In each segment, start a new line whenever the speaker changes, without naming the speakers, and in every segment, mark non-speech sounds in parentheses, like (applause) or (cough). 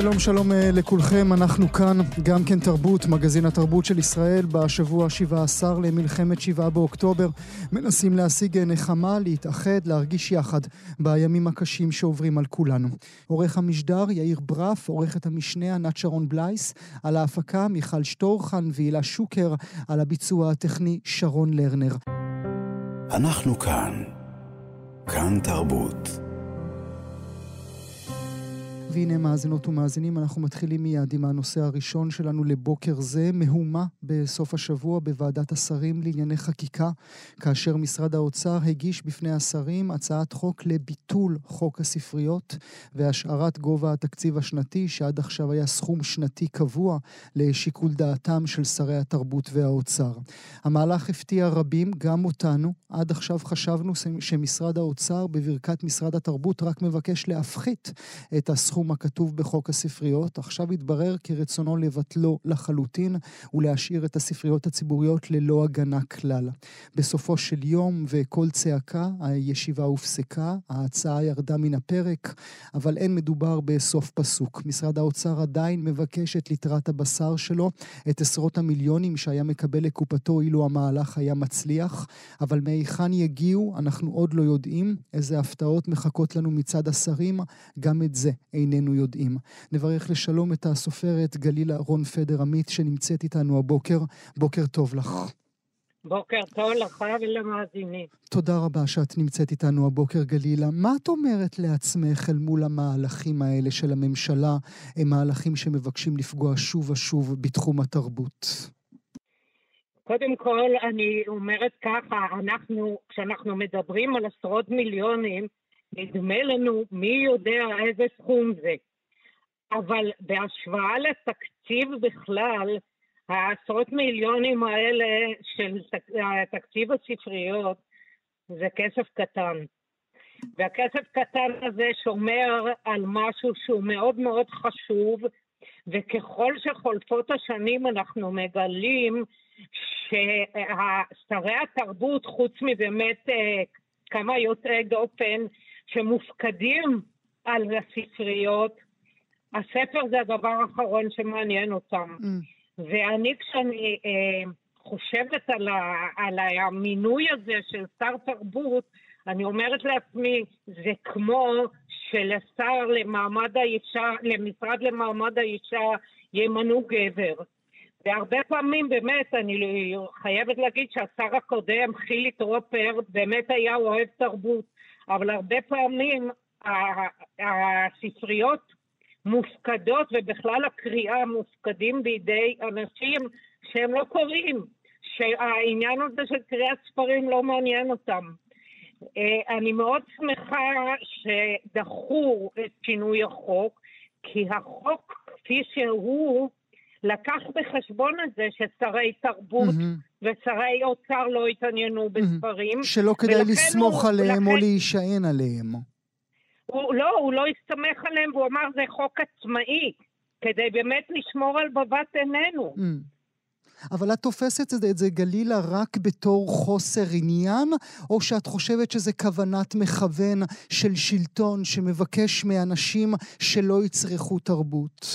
שלום שלום אה, לכולכם, אנחנו כאן, גם כן תרבות, מגזין התרבות של ישראל, בשבוע ה-17 למלחמת 7 באוקטובר. מנסים להשיג נחמה, להתאחד, להרגיש יחד בימים הקשים שעוברים על כולנו. עורך המשדר יאיר ברף, עורכת המשנה ענת שרון בלייס, על ההפקה מיכל שטורחן והילה שוקר, על הביצוע הטכני שרון לרנר.
אנחנו כאן, כאן תרבות.
והנה מאזינות ומאזינים, אנחנו מתחילים מיד עם הנושא הראשון שלנו לבוקר זה, מהומה בסוף השבוע בוועדת השרים לענייני חקיקה, כאשר משרד האוצר הגיש בפני השרים הצעת חוק לביטול חוק הספריות והשארת גובה התקציב השנתי, שעד עכשיו היה סכום שנתי קבוע לשיקול דעתם של שרי התרבות והאוצר. המהלך הפתיע רבים, גם אותנו. עד עכשיו חשבנו שמשרד האוצר בברכת משרד התרבות רק מבקש להפחית את הסכום הסכום הכתוב בחוק הספריות, עכשיו התברר כי רצונו לבטלו לחלוטין ולהשאיר את הספריות הציבוריות ללא הגנה כלל. בסופו של יום וקול צעקה, הישיבה הופסקה, ההצעה ירדה מן הפרק, אבל אין מדובר בסוף פסוק. משרד האוצר עדיין מבקש את ליטרת הבשר שלו, את עשרות המיליונים שהיה מקבל לקופתו אילו המהלך היה מצליח, אבל מהיכן יגיעו אנחנו עוד לא יודעים. איזה הפתעות מחכות לנו מצד השרים, גם את זה איננו. איננו יודעים. נברך לשלום את הסופרת גלילה רון פדר עמית שנמצאת איתנו הבוקר. בוקר טוב לך.
בוקר טוב לך ולמאזינים.
תודה רבה שאת נמצאת איתנו הבוקר, גלילה. מה את אומרת לעצמך אל מול המהלכים האלה של הממשלה, הם מהלכים שמבקשים לפגוע שוב ושוב בתחום התרבות?
קודם כל, אני אומרת ככה, אנחנו, כשאנחנו מדברים על עשרות מיליונים, נדמה לנו מי יודע איזה סכום זה. אבל בהשוואה לתקציב בכלל, העשרות מיליונים האלה של תקציב הספריות זה כסף קטן. והכסף קטן הזה שומר על משהו שהוא מאוד מאוד חשוב, וככל שחולפות השנים אנחנו מגלים ששרי התרבות, חוץ מבאמת אה, כמה יוצאי דופן, שמופקדים על הספריות, הספר זה הדבר האחרון שמעניין אותם. Mm. ואני כשאני אה, חושבת על, ה, על המינוי הזה של שר תרבות, אני אומרת לעצמי, זה כמו שלשר למעמד האישה, למשרד למעמד האישה ימנו גבר. והרבה פעמים באמת, אני חייבת להגיד שהשר הקודם, חילי טרופר, באמת היה אוהב תרבות. אבל הרבה פעמים הספריות מופקדות, ובכלל הקריאה מופקדים בידי אנשים שהם לא קוראים, שהעניין הזה של קריאת ספרים לא מעניין אותם. אה, אני מאוד שמחה שדחו את שינוי החוק, כי החוק כפי שהוא לקח בחשבון את זה ששרי תרבות mm-hmm. ושרי אוצר לא התעניינו בספרים.
שלא כדאי לסמוך הוא, עליהם לכן... או להישען עליהם.
הוא, לא, הוא לא הסתמך עליהם והוא אמר זה חוק עצמאי, כדי באמת לשמור על בבת עינינו. Mm.
אבל את תופסת את זה, את זה, גלילה, רק בתור חוסר עניין, או שאת חושבת שזה כוונת מכוון של שלטון שמבקש מאנשים שלא יצרכו תרבות?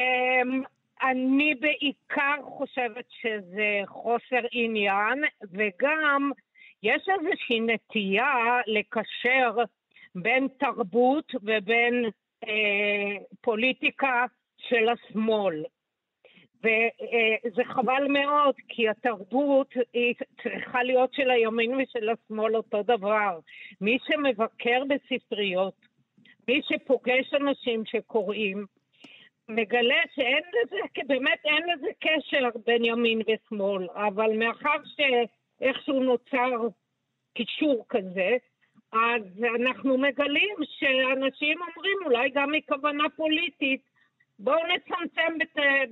אמ, אני בעיקר חושבת שזה חוסר עניין, וגם יש איזושהי נטייה לקשר בין תרבות ובין אה, פוליטיקה של השמאל. וזה אה, חבל מאוד, כי התרבות היא צריכה להיות של הימין ושל השמאל אותו דבר. מי שמבקר בספריות, מי שפוגש אנשים שקוראים, מגלה שאין לזה, באמת אין לזה קשר בין ימין ושמאל, אבל מאחר שאיכשהו נוצר קישור כזה, אז אנחנו מגלים שאנשים אומרים, אולי גם מכוונה פוליטית, בואו נצמצם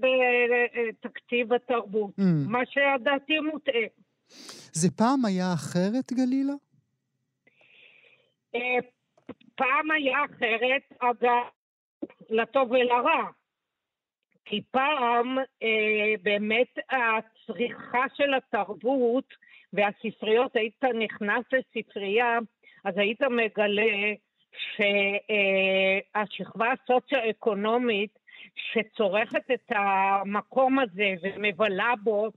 בתקציב בת, התרבות, mm. מה שהדעתי מוטעה.
זה פעם היה אחרת, גלילה?
אה, פעם היה אחרת, אגב, לטוב ולרע. כי פעם אה, באמת הצריכה של התרבות והספריות, היית נכנס לספרייה, אז היית מגלה שהשכבה הסוציו-אקונומית שצורכת את המקום הזה ומבלה בו,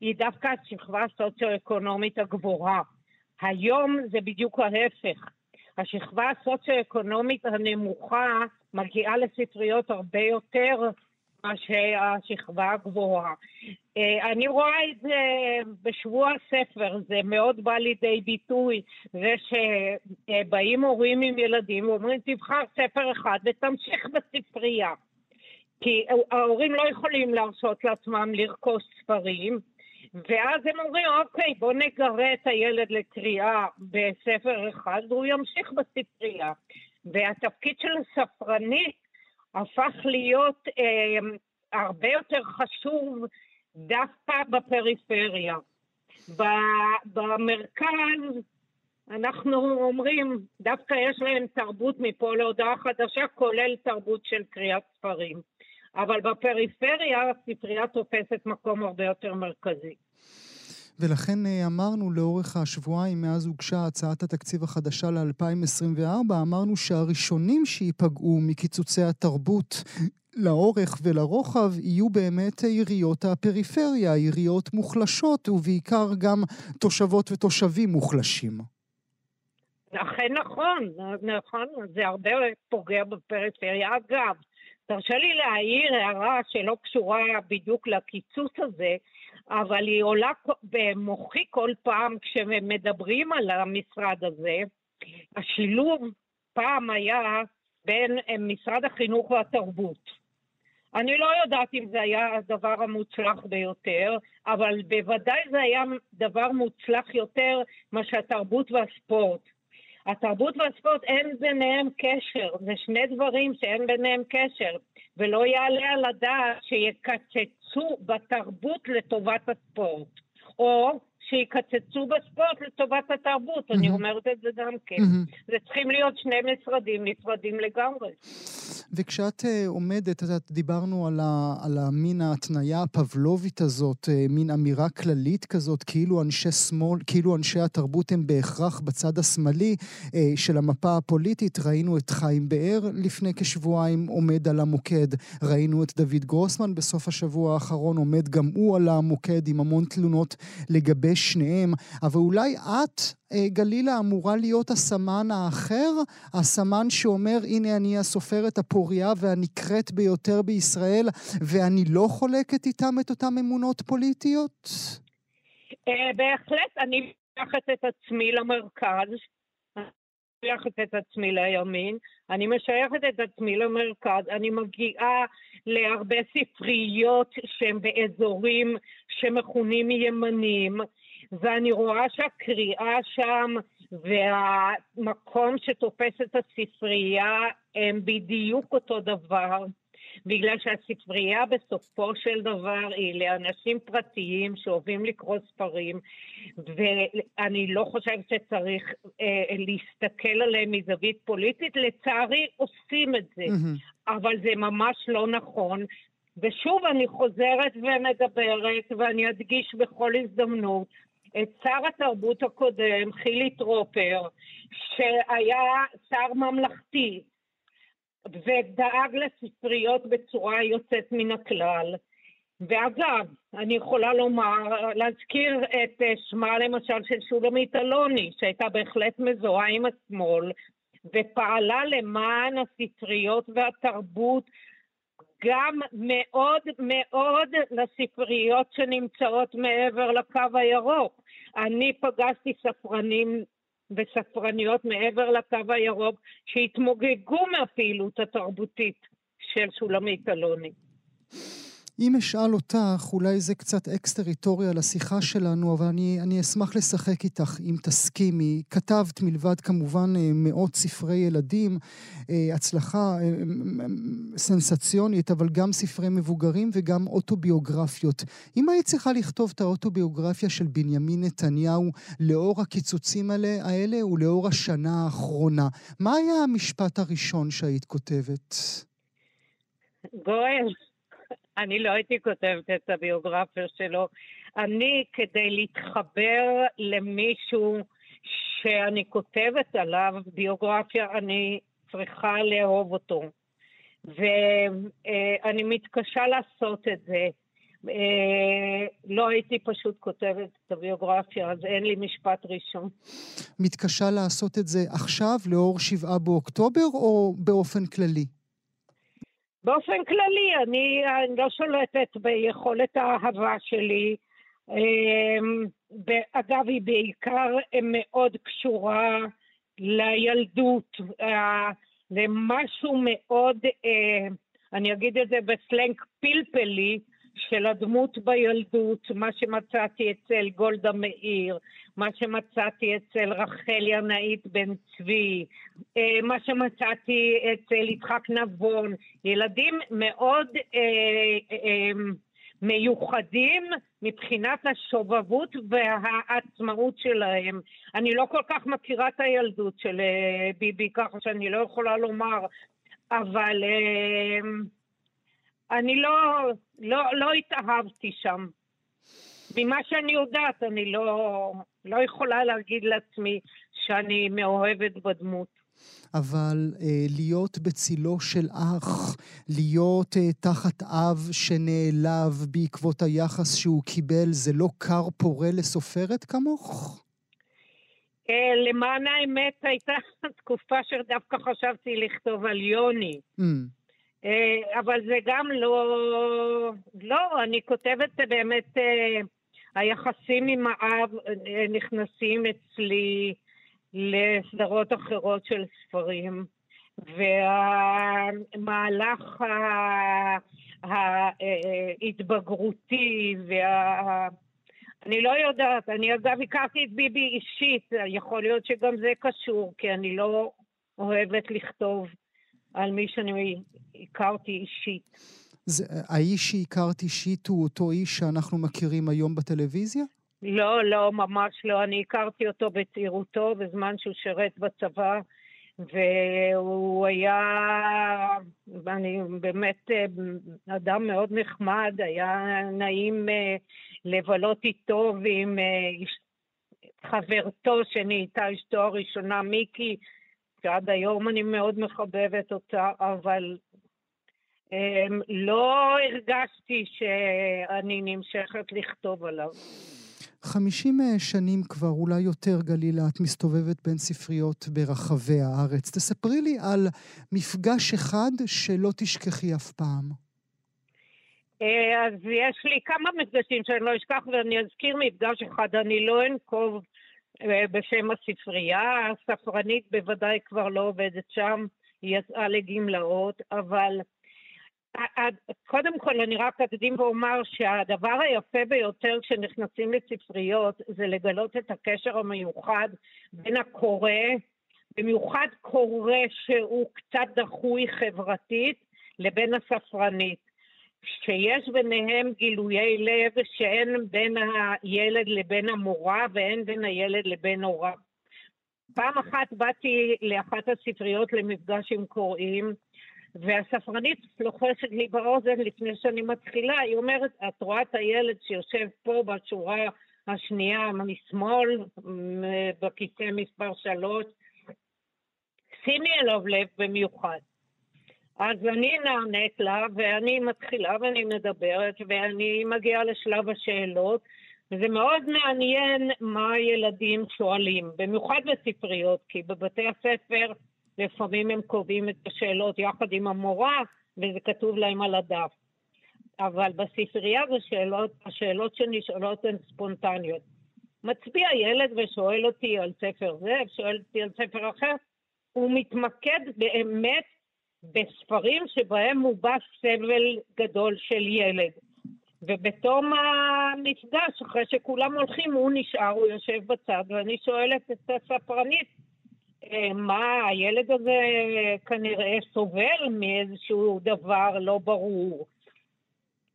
היא דווקא השכבה הסוציו-אקונומית הגבוהה. היום זה בדיוק ההפך. השכבה הסוציו-אקונומית הנמוכה מגיעה לספריות הרבה יותר מאשר השכבה הגבוהה. אה, אני רואה את זה בשבוע הספר, זה מאוד בא לידי ביטוי, זה שבאים הורים עם ילדים ואומרים תבחר ספר אחד ותמשיך בספרייה. כי ההורים לא יכולים להרשות לעצמם לרכוש ספרים, ואז הם אומרים, אוקיי, בואו נגרה את הילד לקריאה בספר אחד והוא ימשיך בספרייה. והתפקיד של הספרנית הפך להיות אה, הרבה יותר חשוב דווקא בפריפריה. במרכז אנחנו אומרים, דווקא יש להם תרבות מפה להודעה חדשה, כולל תרבות של קריאת ספרים. אבל בפריפריה הספרייה תופסת מקום הרבה יותר מרכזי.
ולכן אה, אמרנו לאורך השבועיים מאז הוגשה הצעת התקציב החדשה ל-2024, אמרנו שהראשונים שייפגעו מקיצוצי התרבות לאורך ולרוחב יהיו באמת עיריות הפריפריה, עיריות מוחלשות ובעיקר גם תושבות ותושבים מוחלשים.
אכן נכון, נכון, זה הרבה פוגע בפריפריה. אגב, תרשה לי להעיר הערה שלא קשורה בדיוק לקיצוץ הזה, אבל היא עולה במוחי כל פעם כשמדברים על המשרד הזה. השילוב פעם היה בין אה, משרד החינוך והתרבות. אני לא יודעת אם זה היה הדבר המוצלח ביותר, אבל בוודאי זה היה דבר מוצלח יותר מאשר התרבות והספורט. התרבות והספורט אין ביניהם קשר, זה שני דברים שאין ביניהם קשר, ולא יעלה על הדעת שיקצצו בתרבות לטובת הספורט, או שיקצצו בספורט לטובת התרבות, mm-hmm. אני אומרת את זה גם כן. Mm-hmm. זה צריכים להיות שני משרדים נפרדים לגמרי.
וכשאת uh, עומדת, את דיברנו על, ה, על המין ההתניה הפבלובית הזאת, uh, מין אמירה כללית כזאת, כאילו אנשי שמאל, כאילו אנשי התרבות הם בהכרח בצד השמאלי uh, של המפה הפוליטית. ראינו את חיים באר לפני כשבועיים עומד על המוקד, ראינו את דוד גרוסמן בסוף השבוע האחרון עומד גם הוא על המוקד עם המון תלונות לגבי שניהם, אבל אולי את, אה, גלילה, אמורה להיות הסמן האחר, הסמן שאומר, הנה אני הסופרת הפוריה והנקראת ביותר בישראל, ואני לא חולקת איתם את אותן אמונות פוליטיות?
אה, בהחלט, אני משייכת את עצמי למרכז. משייכת את עצמי לימין, אני משייכת את עצמי למרכז, אני מגיעה להרבה ספריות שהן באזורים שמכונים ימנים, ואני רואה שהקריאה שם והמקום שתופס את הספרייה הם בדיוק אותו דבר, בגלל שהספרייה בסופו של דבר היא לאנשים פרטיים שאוהבים לקרוא ספרים, ואני לא חושבת שצריך אה, להסתכל עליהם מזווית פוליטית, לצערי עושים את זה, mm-hmm. אבל זה ממש לא נכון. ושוב אני חוזרת ומדברת, ואני אדגיש בכל הזדמנות, את שר התרבות הקודם, חילי טרופר, שהיה שר ממלכתי, ודאג לספריות בצורה יוצאת מן הכלל. ואגב, אני יכולה לומר, להזכיר את שמה למשל של שולמית אלוני, שהייתה בהחלט מזוהה עם השמאל, ופעלה למען הספריות והתרבות גם מאוד מאוד לספריות שנמצאות מעבר לקו הירוק. אני פגשתי ספרנים וספרניות מעבר לקו הירוק שהתמוגגו מהפעילות התרבותית של שולמית אלוני.
אם אשאל אותך, אולי זה קצת אקס-טריטוריה לשיחה שלנו, אבל אני, אני אשמח לשחק איתך, אם תסכימי. כתבת מלבד כמובן אה, מאות ספרי ילדים, אה, הצלחה אה, סנסציונית, אבל גם ספרי מבוגרים וגם אוטוביוגרפיות. אם היית צריכה לכתוב את האוטוביוגרפיה של בנימין נתניהו לאור הקיצוצים האלה ולאור השנה האחרונה, מה היה המשפט הראשון שהיית כותבת?
גואל. אני לא הייתי כותבת את הביוגרפיה שלו. אני, כדי להתחבר למישהו שאני כותבת עליו ביוגרפיה, אני צריכה לאהוב אותו. ואני מתקשה לעשות את זה. לא הייתי פשוט כותבת את הביוגרפיה, אז אין לי משפט ראשון.
מתקשה לעשות את זה עכשיו, לאור שבעה באוקטובר, או באופן כללי?
באופן כללי, אני, אני לא שולטת ביכולת האהבה שלי. אמ, אגב, היא בעיקר מאוד קשורה לילדות, אה, למשהו מאוד, אה, אני אגיד את זה בסלנג פלפלי, של הדמות בילדות, מה שמצאתי אצל גולדה מאיר, מה שמצאתי אצל רחל ינאית בן צבי, אה, מה שמצאתי אצל יצחק נבון, ילדים מאוד אה, אה, מיוחדים מבחינת השובבות והעצמאות שלהם. אני לא כל כך מכירה את הילדות של אה, ביבי, ככה שאני לא יכולה לומר, אבל... אה, אני לא, לא, לא התאהבתי שם. ממה שאני יודעת, אני לא, לא יכולה להגיד לעצמי שאני מאוהבת בדמות.
אבל אה, להיות בצילו של אח, להיות אה, תחת אב שנעלב בעקבות היחס שהוא קיבל, זה לא כר פורה לסופרת כמוך?
אה, למען האמת הייתה (laughs) תקופה שדווקא חשבתי לכתוב על יוני. Mm. אה, אבל זה גם לא... לא, אני כותבת באמת, אה, היחסים עם האב אה, נכנסים אצלי לסדרות אחרות של ספרים, והמהלך ההתבגרותי וה... אני לא יודעת, אני אגב הכרתי את ביבי אישית, יכול להיות שגם זה קשור, כי אני לא אוהבת לכתוב על מי שאני הכרתי אישית.
זה, האיש שהכרת אישית הוא אותו איש שאנחנו מכירים היום בטלוויזיה?
לא, לא, ממש לא. אני הכרתי אותו בצעירותו בזמן שהוא שירת בצבא, והוא היה, אני באמת אה, אדם מאוד נחמד, היה נעים אה, לבלות איתו ועם אה, חברתו שנהייתה אשתו הראשונה, מיקי, שעד היום אני מאוד מחבבת אותה, אבל לא הרגשתי שאני נמשכת לכתוב עליו.
חמישים אה, שנים כבר, אולי יותר, גלילה, את מסתובבת בין ספריות ברחבי הארץ. תספרי לי על מפגש אחד שלא תשכחי אף פעם.
אה, אז יש לי כמה מפגשים שאני לא אשכח, ואני אזכיר מפגש אחד, אני לא אנקוב אה, בשם הספרייה, הספרנית בוודאי כבר לא עובדת שם, היא יצאה לגמלאות, אבל קודם כל אני רק אקדים ואומר שהדבר היפה ביותר כשנכנסים לספריות זה לגלות את הקשר המיוחד בין הקורא, במיוחד קורא שהוא קצת דחוי חברתית, לבין הספרנית. שיש ביניהם גילויי לב שאין בין הילד לבין המורה ואין בין הילד לבין הוריו. פעם אחת באתי לאחת הספריות למפגש עם קוראים, והספרנית לוחשת לי באוזן לפני שאני מתחילה, היא אומרת, את רואה את הילד שיושב פה בשורה השנייה משמאל, בכיסא מספר שלוש, שימי אליו לב במיוחד. אז אני נענית לה, ואני מתחילה ואני מדברת, ואני מגיעה לשלב השאלות, וזה מאוד מעניין מה הילדים שואלים, במיוחד בספריות, כי בבתי הספר לפעמים הם קובעים את השאלות יחד עם המורה, וזה כתוב להם על הדף. אבל בספרייה השאלות, השאלות שנשאלות הן ספונטניות. מצביע ילד ושואל אותי על ספר זה, שואל אותי על ספר אחר, הוא מתמקד באמת בספרים שבהם מובע סבל גדול של ילד. ובתום המפגש, אחרי שכולם הולכים, הוא נשאר, הוא יושב בצד, ואני שואלת את הספרנית, מה, הילד הזה כנראה סובל מאיזשהו דבר לא ברור.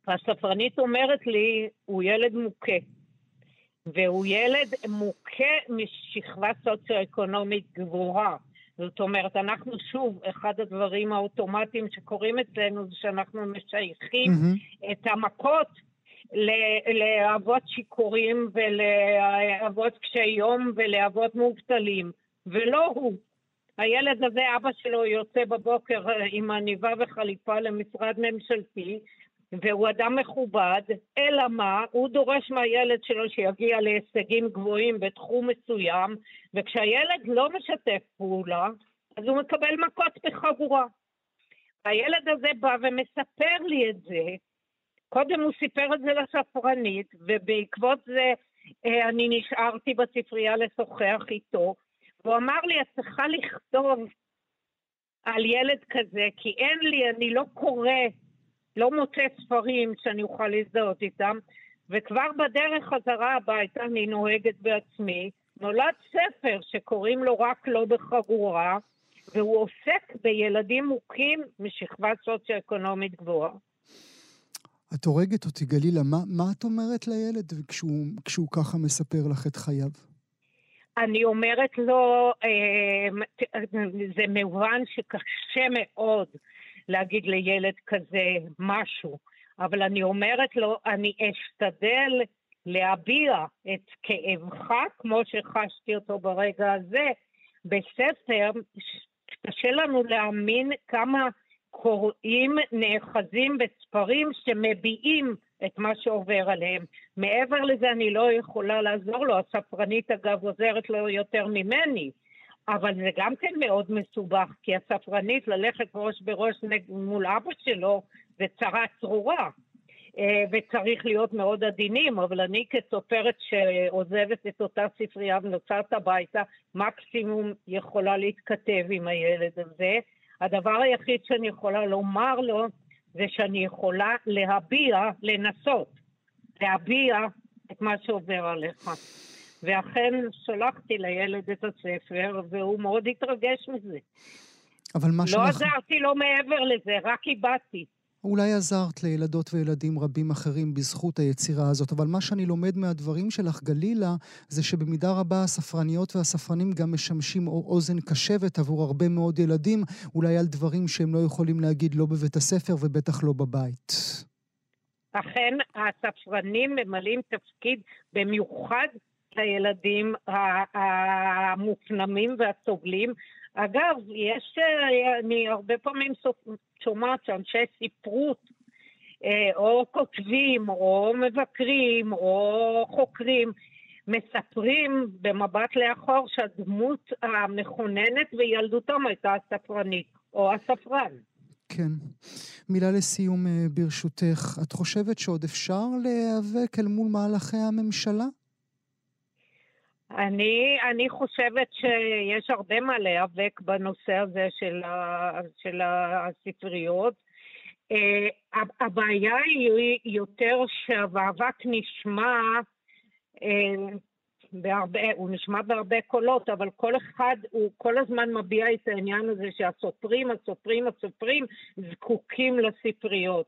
והספרנית אומרת לי, הוא ילד מוכה. והוא ילד מוכה משכבה סוציו-אקונומית גבוהה. זאת אומרת, אנחנו שוב, אחד הדברים האוטומטיים שקורים אצלנו זה שאנחנו משייכים mm-hmm. את המכות לאבות שיכורים ולאבות קשי יום ולאבות מובטלים, ולא הוא. הילד הזה, אבא שלו יוצא בבוקר עם עניבה וחליפה למשרד ממשלתי, והוא אדם מכובד, אלא מה? הוא דורש מהילד שלו שיגיע להישגים גבוהים בתחום מסוים, וכשהילד לא משתף פעולה, אז הוא מקבל מכות בחבורה. הילד הזה בא ומספר לי את זה, קודם הוא סיפר את זה לספרנית, ובעקבות זה אה, אני נשארתי בספרייה לשוחח איתו, והוא אמר לי, את צריכה לכתוב על ילד כזה, כי אין לי, אני לא קורא לא מוצא ספרים שאני אוכל להזדהות איתם, וכבר בדרך חזרה הביתה אני נוהגת בעצמי. נולד ספר שקוראים לו רק לא בחגורה, והוא עוסק בילדים מוכים משכבה סוציו-אקונומית גבוהה.
את הורגת אותי, גלילה. מה, מה את אומרת לילד כשהוא, כשהוא ככה מספר לך את חייו?
אני אומרת לו, אה, זה מובן שקשה מאוד להגיד לילד כזה משהו, אבל אני אומרת לו, אני אשתדל להביע את כאבך, כמו שחשתי אותו ברגע הזה, בספר, קשה לנו להאמין כמה קוראים נאחזים בספרים שמביעים את מה שעובר עליהם. מעבר לזה אני לא יכולה לעזור לו, הספרנית אגב עוזרת לו יותר ממני. אבל זה גם כן מאוד מסובך, כי הספרנית ללכת ראש בראש מול אבא שלו זה צרה צרורה. אה, וצריך להיות מאוד עדינים, אבל אני כסופרת שעוזבת את אותה ספרייה ונוסעת הביתה, מקסימום יכולה להתכתב עם הילד הזה. הדבר היחיד שאני יכולה לומר לו זה שאני יכולה להביע, לנסות, להביע את מה שעובר עליך. ואכן שלחתי לילד את הספר, והוא מאוד התרגש מזה.
אבל מה
לא
שלך...
לא עזרתי לו מעבר לזה, רק איבדתי.
אולי עזרת לילדות וילדים רבים אחרים בזכות היצירה הזאת, אבל מה שאני לומד מהדברים שלך, גלילה, זה שבמידה רבה הספרניות והספרנים גם משמשים אוזן קשבת עבור הרבה מאוד ילדים, אולי על דברים שהם לא יכולים להגיד לא בבית הספר ובטח לא בבית.
אכן, הספרנים ממלאים תפקיד במיוחד לילדים המופנמים והסובלים. אגב, יש, אני הרבה פעמים שומעת שאנשי ספרות, אה, או כותבים, או מבקרים, או חוקרים, מספרים במבט לאחור שהדמות המכוננת בילדותם הייתה הספרנית, או הספרן.
כן. מילה לסיום אה, ברשותך. את חושבת שעוד אפשר להיאבק אל מול מהלכי הממשלה?
אני, אני חושבת שיש הרבה מה להיאבק בנושא הזה של, ה, של הספריות. Uh, הבעיה היא יותר שהמאבק נשמע, uh, בהרבה, הוא נשמע בהרבה קולות, אבל כל אחד, הוא כל הזמן מביע את העניין הזה שהסופרים, הסופרים, הסופרים זקוקים לספריות.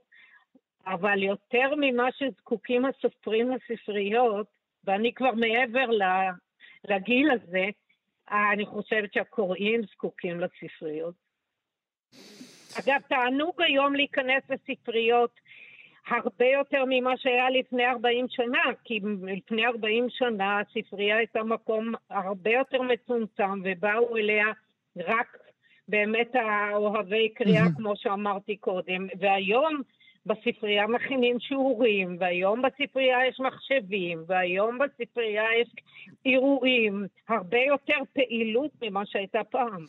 אבל יותר ממה שזקוקים הסופרים לספריות, ואני כבר מעבר לגיל הזה, אני חושבת שהקוראים זקוקים לספריות. אגב, תענוג היום להיכנס לספריות הרבה יותר ממה שהיה לפני 40 שנה, כי לפני 40 שנה הספרייה הייתה מקום הרבה יותר מצומצם, ובאו אליה רק באמת האוהבי קריאה, כמו שאמרתי קודם, והיום בספרייה מכינים שיעורים, והיום בספרייה יש מחשבים, והיום בספרייה יש אירועים, הרבה יותר פעילות ממה שהייתה פעם.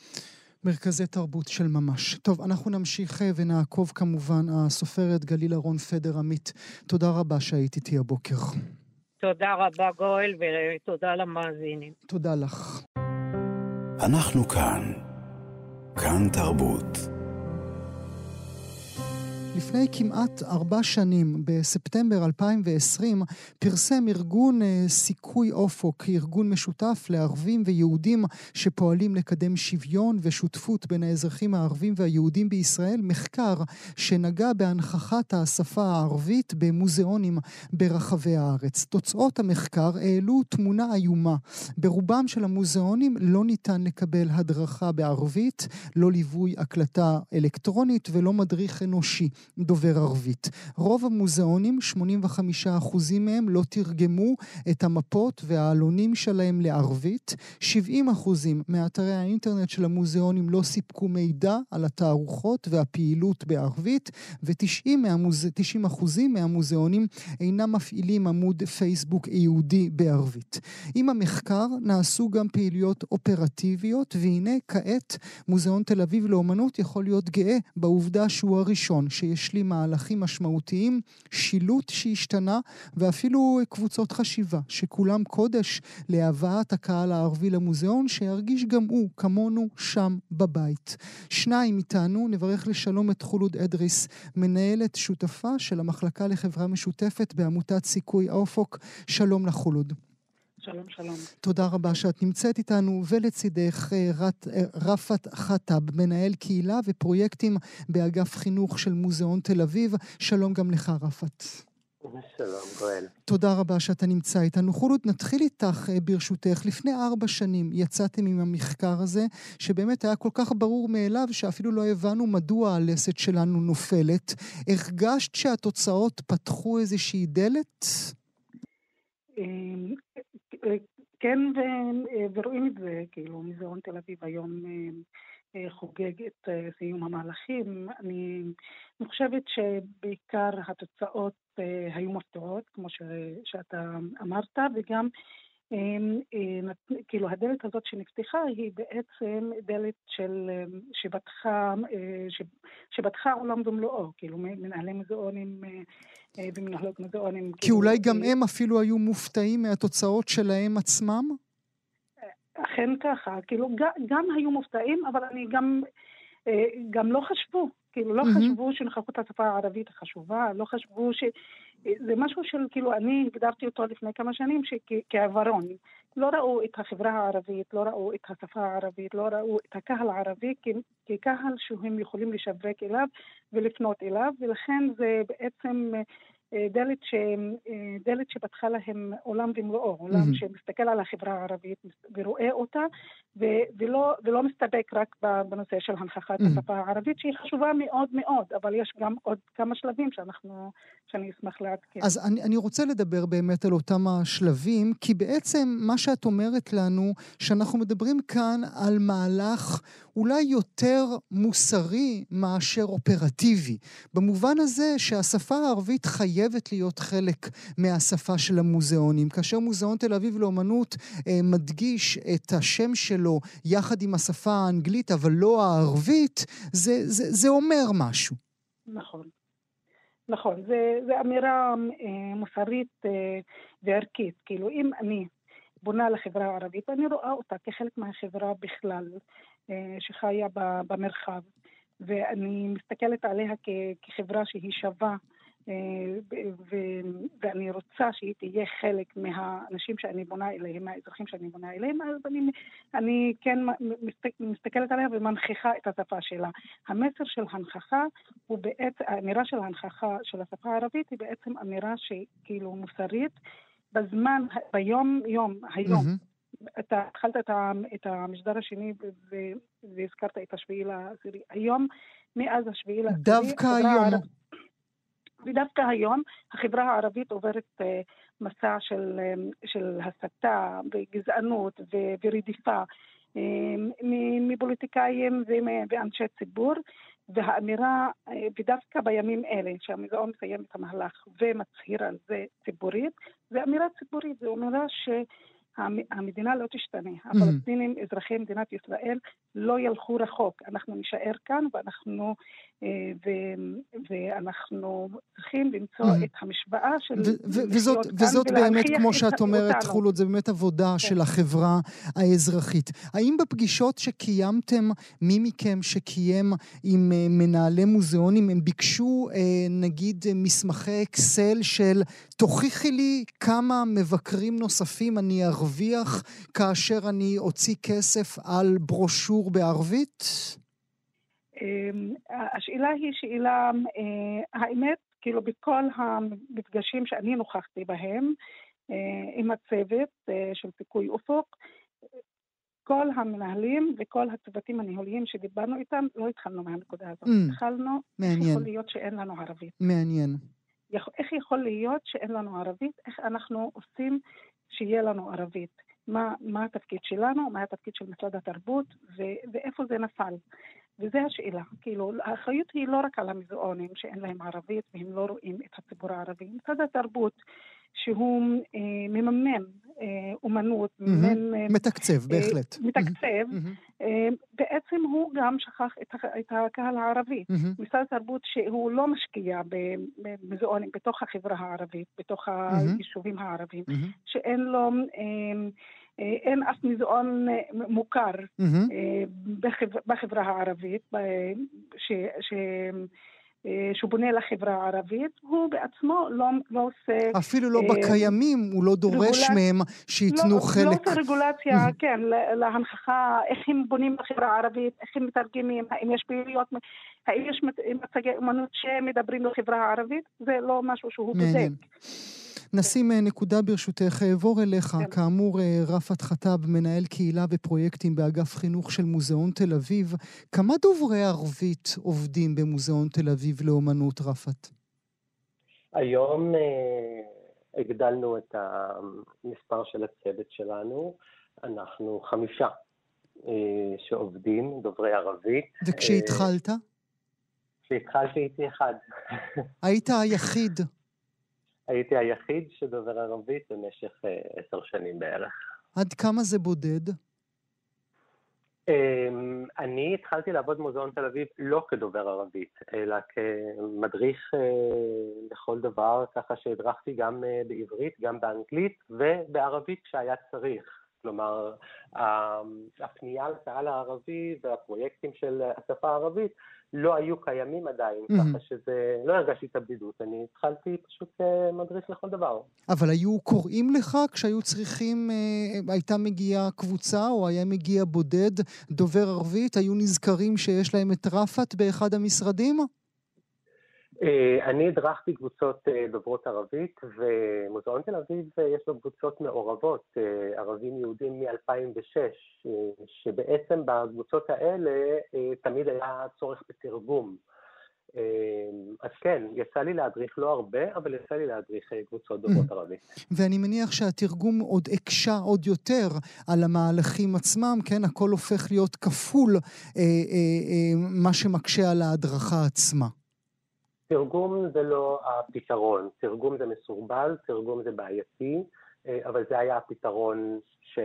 מרכזי תרבות של ממש. טוב, אנחנו נמשיך אה, ונעקוב כמובן, הסופרת גליל אהרון פדר עמית. תודה רבה שהיית איתי הבוקר.
תודה רבה גואל ותודה למאזינים.
תודה לך.
אנחנו כאן. כאן תרבות.
לפני כמעט ארבע שנים, בספטמבר 2020, פרסם ארגון אה, סיכוי אופוק, ארגון משותף לערבים ויהודים שפועלים לקדם שוויון ושותפות בין האזרחים הערבים והיהודים בישראל, מחקר שנגע בהנכחת השפה הערבית במוזיאונים ברחבי הארץ. תוצאות המחקר העלו תמונה איומה. ברובם של המוזיאונים לא ניתן לקבל הדרכה בערבית, לא ליווי הקלטה אלקטרונית ולא מדריך אנושי. דובר ערבית. רוב המוזיאונים, 85% מהם, לא תרגמו את המפות והעלונים שלהם לערבית. 70% מאתרי האינטרנט של המוזיאונים לא סיפקו מידע על התערוכות והפעילות בערבית, ו-90% מהמוז... מהמוזיאונים אינם מפעילים עמוד פייסבוק יהודי בערבית. עם המחקר נעשו גם פעילויות אופרטיביות, והנה כעת מוזיאון תל אביב לאומנות יכול להיות גאה בעובדה שהוא הראשון שיש השלים מהלכים משמעותיים, שילוט שהשתנה ואפילו קבוצות חשיבה, שכולם קודש להבאת הקהל הערבי למוזיאון, שירגיש גם הוא, כמונו, שם בבית. שניים איתנו, נברך לשלום את חולוד אדריס, מנהלת שותפה של המחלקה לחברה משותפת בעמותת סיכוי האופוק. שלום לחולוד.
שלום, שלום.
תודה רבה שאת נמצאת איתנו, ולצידך אה, רת, אה, רפת חטאב, מנהל קהילה ופרויקטים באגף חינוך של מוזיאון תל אביב. שלום גם לך, רפת.
שלום, גואל.
תודה רבה שאתה נמצא איתנו. חולות, נתחיל איתך אה, ברשותך. לפני ארבע שנים יצאתם עם המחקר הזה, שבאמת היה כל כך ברור מאליו שאפילו לא הבנו מדוע הלסת שלנו נופלת. הרגשת שהתוצאות פתחו איזושהי דלת?
כן, ורואים את זה, כאילו, מוזיאון תל אביב היום אה, חוגג את אה, סיום המהלכים. אני, אני חושבת שבעיקר התוצאות אה, היו מפתיעות, כמו ש, שאתה אמרת, וגם אה, כאילו הדלת הזאת שנפתחה היא בעצם דלת של, שפתחה, אה, שפתחה עולם במלואו, כאילו מנהלי מוזיאונים אה, ומנהלות מוזיאונים.
כי כאילו, אולי גם הם אפילו היו מופתעים מהתוצאות שלהם עצמם?
אכן ככה, כאילו גם היו מופתעים, אבל אני גם, גם לא חשבו, כאילו לא mm-hmm. חשבו שנוכחות השפה הערבית חשובה, לא חשבו ש... זה משהו של, כאילו, אני הגדרתי אותו לפני כמה שנים כעברון. לא ראו את החברה הערבית, לא ראו את השפה הערבית, לא ראו את הקהל הערבי כקהל שהם יכולים לשווק אליו ולפנות אליו, ולכן זה בעצם אה, דלת, ש, אה, דלת שפתחה להם עולם ומלואו, עולם mm-hmm. שמסתכל על החברה הערבית ורואה אותה, ו, ולא, ולא מסתפק רק בנושא של הנכחת mm-hmm. השפה הערבית, שהיא חשובה מאוד מאוד, אבל יש גם עוד כמה שלבים שאנחנו, שאני אשמח לעדכן.
אז אני, אני רוצה לדבר באמת על אותם השלבים, כי בעצם מה שאת אומרת לנו, שאנחנו מדברים כאן על מהלך אולי יותר מוסרי מאשר אופרטיבי, במובן הזה שהשפה הערבית חייבת חייבת להיות חלק מהשפה של המוזיאונים. כאשר מוזיאון תל אביב לאומנות אה, מדגיש את השם שלו יחד עם השפה האנגלית, אבל לא הערבית, זה, זה, זה אומר משהו.
נכון. נכון, זו אמירה אה, מוסרית אה, וערכית. כאילו, אם אני בונה לחברה הערבית, אני רואה אותה כחלק מהחברה בכלל, אה, שחיה במרחב, ואני מסתכלת עליה כחברה שהיא שווה ואני רוצה שהיא תהיה חלק מהאנשים שאני בונה אליהם, מהאזרחים שאני בונה אליהם, אז אני, אני כן מסתכלת עליה ומנכיחה את השפה שלה. המסר של הנכחה הוא בעצם, האמירה של ההנכחה של השפה הערבית היא בעצם אמירה שכאילו מוסרית בזמן, ביום יום, היום. Mm-hmm. אתה התחלת את המשדר השני והזכרת את השביעי לעשירי. היום, מאז השביעי לעשירי...
דווקא היום.
ודווקא היום החברה הערבית עוברת אה, מסע של, אה, של הסתה וגזענות ורדיפה אה, מפוליטיקאים ואנשי ציבור, והאמירה, ודווקא בימים אלה, שהמוזיאון מסיים את המהלך ומצהיר על זה ציבורית, זו אמירה ציבורית, זו אמירה ש... המדינה לא תשתנה. הפלסטינים, אזרחי מדינת ישראל, לא ילכו רחוק. אנחנו נישאר כאן ואנחנו, ו, ואנחנו צריכים למצוא את המשוואה של
וזאת, כאן וזאת באמת, כמו שאת אומרת, חולות, זה באמת עבודה כן. של החברה האזרחית. האם בפגישות שקיימתם, מי מכם שקיים עם אה, מנהלי מוזיאונים, הם ביקשו נגיד מסמכי אקסל של תוכיחי לי כמה מבקרים נוספים אני ארוויח כאשר אני אוציא כסף על ברושור בערבית?
אמ, השאלה היא שאלה, אה, האמת, כאילו בכל המפגשים שאני נוכחתי בהם אה, עם הצוות אה, של פיקוי אופוק, כל המנהלים וכל הצוותים הניהוליים שדיברנו איתם, לא התחלנו מהנקודה הזאת. Mm, התחלנו, מעניין. איך יכול להיות שאין לנו ערבית.
מעניין.
איך יכול להיות שאין לנו ערבית? איך אנחנו עושים שיהיה לנו ערבית? מה, מה התפקיד שלנו, מה התפקיד של משרד התרבות ו- ואיפה זה נפל. וזו השאלה, כאילו, האחריות היא לא רק על המוזיאונים שאין להם ערבית והם לא רואים את הציבור הערבי. משרד התרבות, שהוא אה, מממן אה, אומנות, mm-hmm. מממן...
אה, מתקצב, בהחלט.
אה, מתקצב, mm-hmm. אה, בעצם הוא גם שכח את, את הקהל הערבי. Mm-hmm. משרד התרבות שהוא לא משקיע במוזיאונים בתוך החברה הערבית, בתוך mm-hmm. היישובים הערביים, mm-hmm. שאין לו... אה, אה, אין אף מוזיאון אה, מוכר mm-hmm. בחברה הערבית ש, ש, שהוא בונה לחברה הערבית, הוא בעצמו לא, לא עושה...
אפילו לא בקיימים, הוא לא דורש רגולצ... מהם שייתנו לא, חלק.
לא עושה רגולציה. כן, להנכחה, איך הם בונים בחברה הערבית, איך הם מתרגמים, האם יש פעילויות, האם יש מצגי אמנות שמדברים לחברה הערבית, זה לא משהו שהוא. בודק.
נשים אה, נקודה ברשותך, אעבור אליך. כן. כאמור, אה, רפת חטאב, מנהל קהילה ופרויקטים באגף חינוך של מוזיאון תל אביב. כמה דוברי ערבית עובדים במוזיאון תל אביב לאומנות, רפת?
היום אה, הגדלנו את המספר של הצוות שלנו. אנחנו חמישה אה, שעובדים, דוברי ערבית.
וכשהתחלת?
כשהתחלתי הייתי אחד.
היית היחיד.
הייתי היחיד שדובר ערבית במשך אה, עשר שנים בערך.
עד כמה זה בודד?
אמ, אני התחלתי לעבוד במוזיאון תל אביב לא כדובר ערבית, אלא כמדריך אה, לכל דבר, ככה שהדרכתי גם אה, בעברית, גם באנגלית ובערבית כשהיה צריך. כלומר, הפנייה לקהל הערבי והפרויקטים של השפה הערבית לא היו קיימים עדיין, mm-hmm. ככה שזה, לא הרגשתי את הבדידות, אני התחלתי פשוט אה, לכל דבר.
אבל היו קוראים לך כשהיו צריכים, אה, הייתה מגיעה קבוצה או היה מגיע בודד דובר ערבית, היו נזכרים שיש להם את רפת באחד המשרדים?
אה, אני הדרכתי קבוצות אה, דוברות ערבית, ומוזיאון תל אביב אה, יש לו קבוצות מעורבות, ערבים יהודים מ-2006, שבעצם בקבוצות האלה תמיד היה צורך בתרגום. אז כן, יצא לי להדריך לא הרבה, אבל יצא לי להדריך קבוצות דוברות ערבית.
ואני מניח שהתרגום עוד הקשה עוד יותר על המהלכים עצמם, כן? הכל הופך להיות כפול, מה שמקשה על ההדרכה עצמה.
תרגום זה לא הפתרון, תרגום זה מסורבל, תרגום זה בעייתי, אה, אבל זה היה הפתרון ש...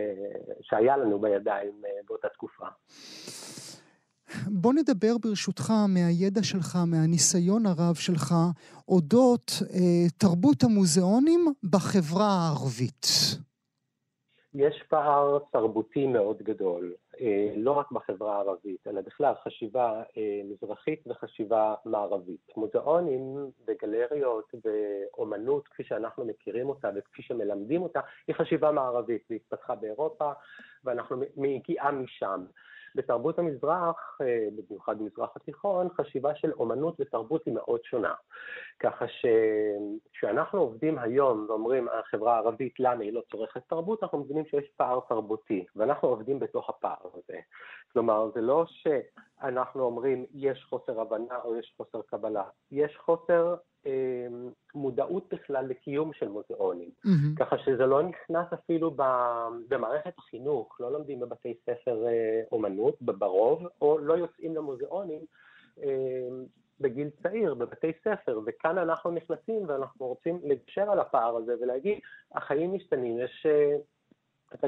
שהיה לנו בידיים אה, באותה תקופה.
בוא נדבר ברשותך מהידע שלך, מהניסיון הרב שלך, אודות אה, תרבות המוזיאונים בחברה הערבית.
יש פער תרבותי מאוד גדול, לא רק בחברה הערבית, אלא בכלל חשיבה אה, מזרחית וחשיבה מערבית. מוזיאונים וגלריות ואומנות, כפי שאנחנו מכירים אותה וכפי שמלמדים אותה, היא חשיבה מערבית, היא התפתחה באירופה ואנחנו מגיעה משם. בתרבות המזרח, אה, במיוחד במזרח התיכון, חשיבה של אומנות ותרבות היא מאוד שונה. ככה שכשאנחנו עובדים היום ואומרים, החברה הערבית, למה היא לא צורכת תרבות, אנחנו מבינים שיש פער תרבותי, ואנחנו עובדים בתוך הפער הזה. כלומר, זה לא שאנחנו אומרים, יש חוסר הבנה או יש חוסר קבלה, יש חוסר מודעות בכלל לקיום של מוזיאונים. Mm-hmm. ככה שזה לא נכנס אפילו במערכת החינוך, לא לומדים בבתי ספר אה, אומנות, ברוב, או לא יוצאים למוזיאונים אמ, בגיל צעיר, בבתי ספר, וכאן אנחנו נכנסים ואנחנו רוצים לגשר על הפער הזה ולהגיד, החיים משתנים, יש... את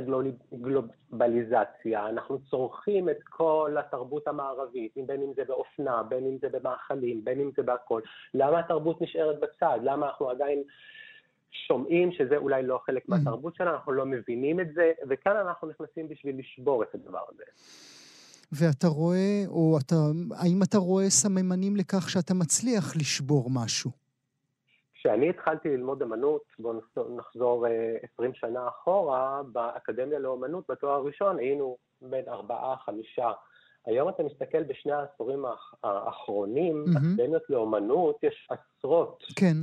הגלובליזציה, אנחנו צורכים את כל התרבות המערבית, בין אם זה באופנה, בין אם זה במאכלים, בין אם זה בהכל. למה התרבות נשארת בצד? למה אנחנו עדיין שומעים שזה אולי לא חלק. מהתרבות שלנו, אנחנו לא מבינים את זה, וכאן אנחנו נכנסים בשביל לשבור את הדבר הזה.
ואתה רואה, או אתה, האם אתה רואה סממנים לכך שאתה מצליח לשבור משהו?
כשאני התחלתי ללמוד אמנות, בואו נחזור 20 אה, שנה אחורה, באקדמיה לאמנות, בתואר הראשון, היינו בין ארבעה, חמישה. היום אתה מסתכל בשני העשורים האחרונים, mm-hmm. אקדמיות לאמנות, יש עשרות.
כן.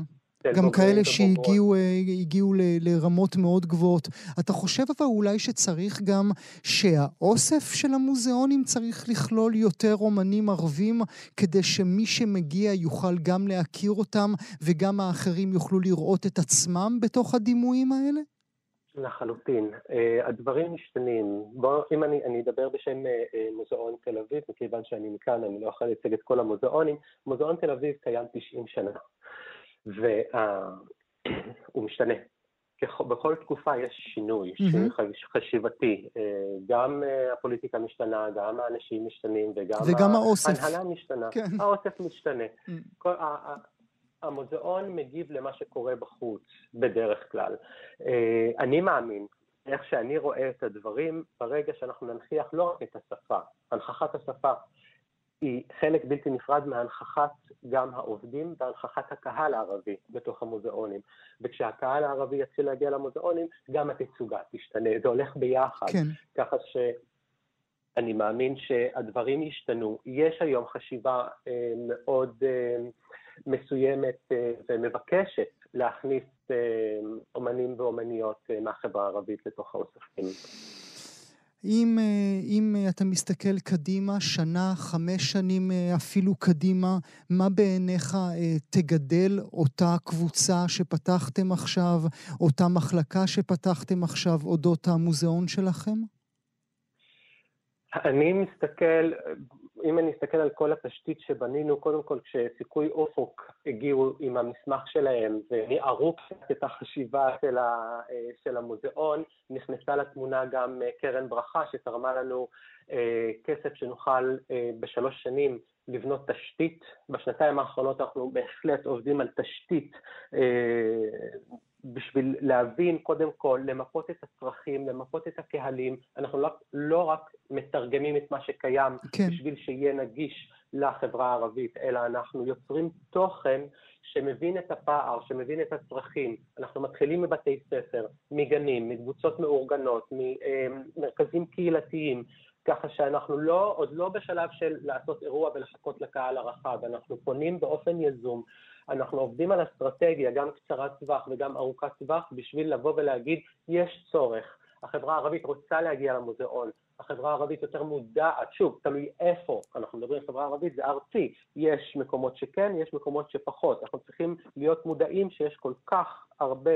גם כאלה שהגיעו אה, לרמות מאוד גבוהות. אתה חושב אבל אולי שצריך גם שהאוסף של המוזיאונים צריך לכלול יותר אומנים ערבים, כדי שמי שמגיע יוכל גם להכיר אותם וגם האחרים יוכלו לראות את עצמם בתוך הדימויים האלה?
לחלוטין. Uh, הדברים משתנים. בוא, אם אני, אני אדבר בשם uh, מוזיאון תל אביב, מכיוון שאני מכאן, אני לא יכול לייצג את כל המוזיאונים. מוזיאון תל אביב קיים 90 שנה. והוא (clears throat) משתנה. בכל תקופה יש שינוי, שינוי חשיבתי. אה, גם אה, הפוליטיקה משתנה, גם האנשים משתנים, וגם,
וגם האוסף.
ההנהלה משתנה. כן. האוסף משתנה. כל, המוזיאון מגיב למה שקורה בחוץ, בדרך כלל. אה, אני מאמין, איך שאני רואה את הדברים, ברגע שאנחנו ננכיח לא רק את השפה, הנכחת השפה, היא חלק בלתי נפרד מהנכחת גם העובדים והנכחת הקהל הערבי בתוך המוזיאונים. וכשהקהל הערבי יתחיל להגיע למוזיאונים, גם התצוגה תשתנה, זה הולך ביחד. כן. ככה שאני מאמין שהדברים ישתנו. יש היום חשיבה אה, מאוד אה, מסוימת אה, ומבקשת להכניס אה, אומנים ואומניות אה, מהחברה הערבית לתוך האוספים.
אם, אה, אם אה, אתה מסתכל קדימה, שנה, חמש שנים אה, אפילו קדימה, מה בעיניך תגדל אותה קבוצה שפתחתם עכשיו, אותה מחלקה שפתחתם עכשיו, אודות המוזיאון שלכם?
אני מסתכל, אם אני אסתכל על כל התשתית שבנינו, קודם כל כשסיכוי אופוק הגיעו עם המסמך שלהם וניערו קצת את החשיבה של, ה, של המוזיאון, נכנסה לתמונה גם קרן ברכה שתרמה לנו אה, כסף שנוכל אה, בשלוש שנים לבנות תשתית. בשנתיים האחרונות אנחנו בהחלט עובדים על תשתית אה, בשביל להבין, קודם כל, למפות את הצרכים, למפות את הקהלים. אנחנו לא, לא רק מתרגמים את מה שקיים כן. בשביל שיהיה נגיש לחברה הערבית, אלא אנחנו יוצרים תוכן שמבין את הפער, שמבין את הצרכים. אנחנו מתחילים מבתי ספר, מגנים, מקבוצות מאורגנות, ממרכזים קהילתיים, ככה שאנחנו לא, עוד לא בשלב של לעשות אירוע ולחכות לקהל הרחב, אנחנו פונים באופן יזום אנחנו עובדים על אסטרטגיה, גם קצרת טווח וגם ארוכת טווח, בשביל לבוא ולהגיד, יש צורך. החברה הערבית רוצה להגיע למוזיאון, החברה הערבית יותר מודעת, שוב, תלוי איפה, אנחנו מדברים על חברה ערבית, זה ארצי, יש מקומות שכן, יש מקומות שפחות, אנחנו צריכים להיות מודעים שיש כל כך הרבה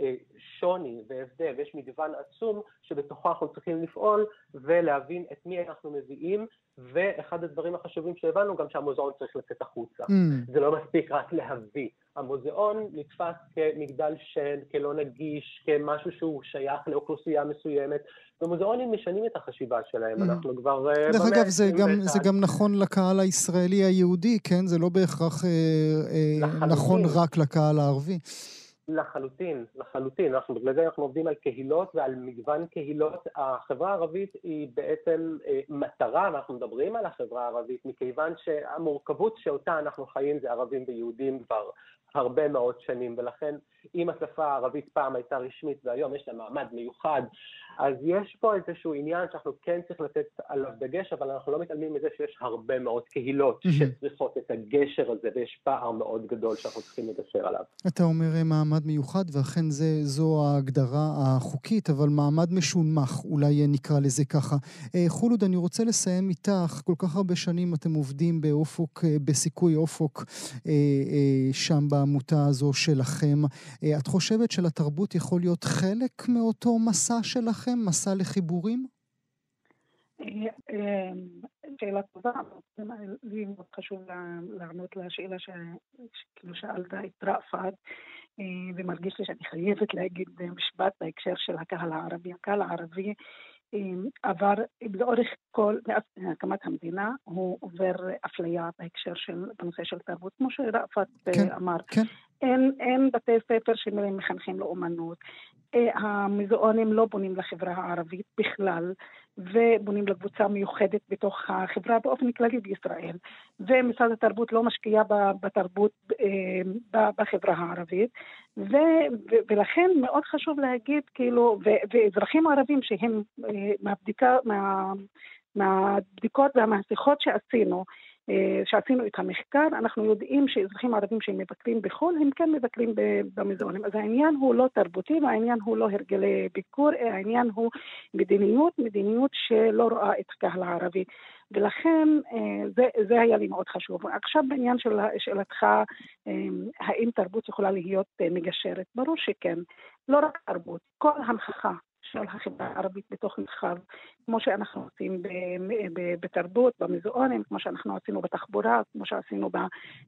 אה, שוני והבדל, ויש מגוון עצום שבתוכו אנחנו צריכים לפעול ולהבין את מי אנחנו מביאים, ואחד הדברים החשובים שהבנו גם שהמוזיאון צריך לצאת החוצה. Mm. זה לא מספיק רק להביא. המוזיאון נתפס כמגדל שן, כלא נגיש, כמשהו שהוא שייך לאוכלוסייה מסוימת, ומוזיאונים משנים את החשיבה שלהם, mm. אנחנו כבר...
אה, דרך אגב, זה גם, זה גם נכון לקהל הישראלי היהודי, כן? זה לא בהכרח אה, אה, נכון רק לקהל הערבי.
לחלוטין, לחלוטין. אנחנו בגלל זה אנחנו עובדים על קהילות ועל מגוון קהילות. החברה הערבית היא בעצם אה, מטרה, ואנחנו מדברים על החברה הערבית, מכיוון שהמורכבות שאותה אנחנו חיים זה ערבים ויהודים כבר הרבה מאוד שנים, ולכן אם השפה הערבית פעם הייתה רשמית והיום יש לה מעמד מיוחד, אז יש פה איזשהו עניין שאנחנו כן צריך לתת עליו דגש, אבל אנחנו לא מתעלמים מזה שיש הרבה מאוד קהילות. שצריכות את הגשר הזה, ויש פער מאוד גדול שאנחנו צריכים לגשר עליו.
אתה אומר אה, מעמד מיוחד, ואכן זה, זו ההגדרה החוקית, אבל מעמד משונמך, אולי נקרא לזה ככה. אה, חולוד, אני רוצה לסיים איתך, כל כך הרבה שנים אתם עובדים באופוק, אה, בסיכוי אופוק, שם בעמותה הזו שלכם. את חושבת שלתרבות יכול להיות חלק מאותו מסע שלכם, מסע לחיבורים?
שאלה טובה, לי מאוד חשוב לענות לשאלה שכאילו שאלת את רפת. ומרגיש לי שאני חייבת להגיד משפט בהקשר של הקהל הערבי. הקהל הערבי עבר לאורך כל, מאז הקמת המדינה, הוא עובר אפליה בהקשר של, בנושא של תרבות, כמו שראפת כן, אמר. כן. אין, אין בתי ספר שמחנכים לאומנות. המוזיאונים לא בונים לחברה הערבית בכלל, ובונים לקבוצה מיוחדת בתוך החברה באופן כללי בישראל. ומשרד התרבות לא משקיע בתרבות בחברה הערבית, ו, ולכן מאוד חשוב להגיד, כאילו, ו, ואזרחים ערבים שהם מהבדיקה, מה, מהבדיקות והמהשיחות שעשינו, אה, שעשינו את המחקר, אנחנו יודעים שאזרחים ערבים שהם מבקרים בחו"ל, הם כן מבקרים במוזיאונים. אז העניין הוא לא תרבותי והעניין הוא לא הרגלי ביקור, העניין הוא מדיניות, מדיניות שלא רואה את הקהל הערבי. ולכן אה, זה, זה היה לי מאוד חשוב. עכשיו בעניין של שאלתך, אה, האם תרבות יכולה להיות מגשרת? ברור שכן. לא רק תרבות, כל הנכחה של החברה הערבית בתוך מרחב, כמו שאנחנו עושים בתרבות, במוזיאונים, כמו שאנחנו עשינו בתחבורה, כמו שעשינו ב,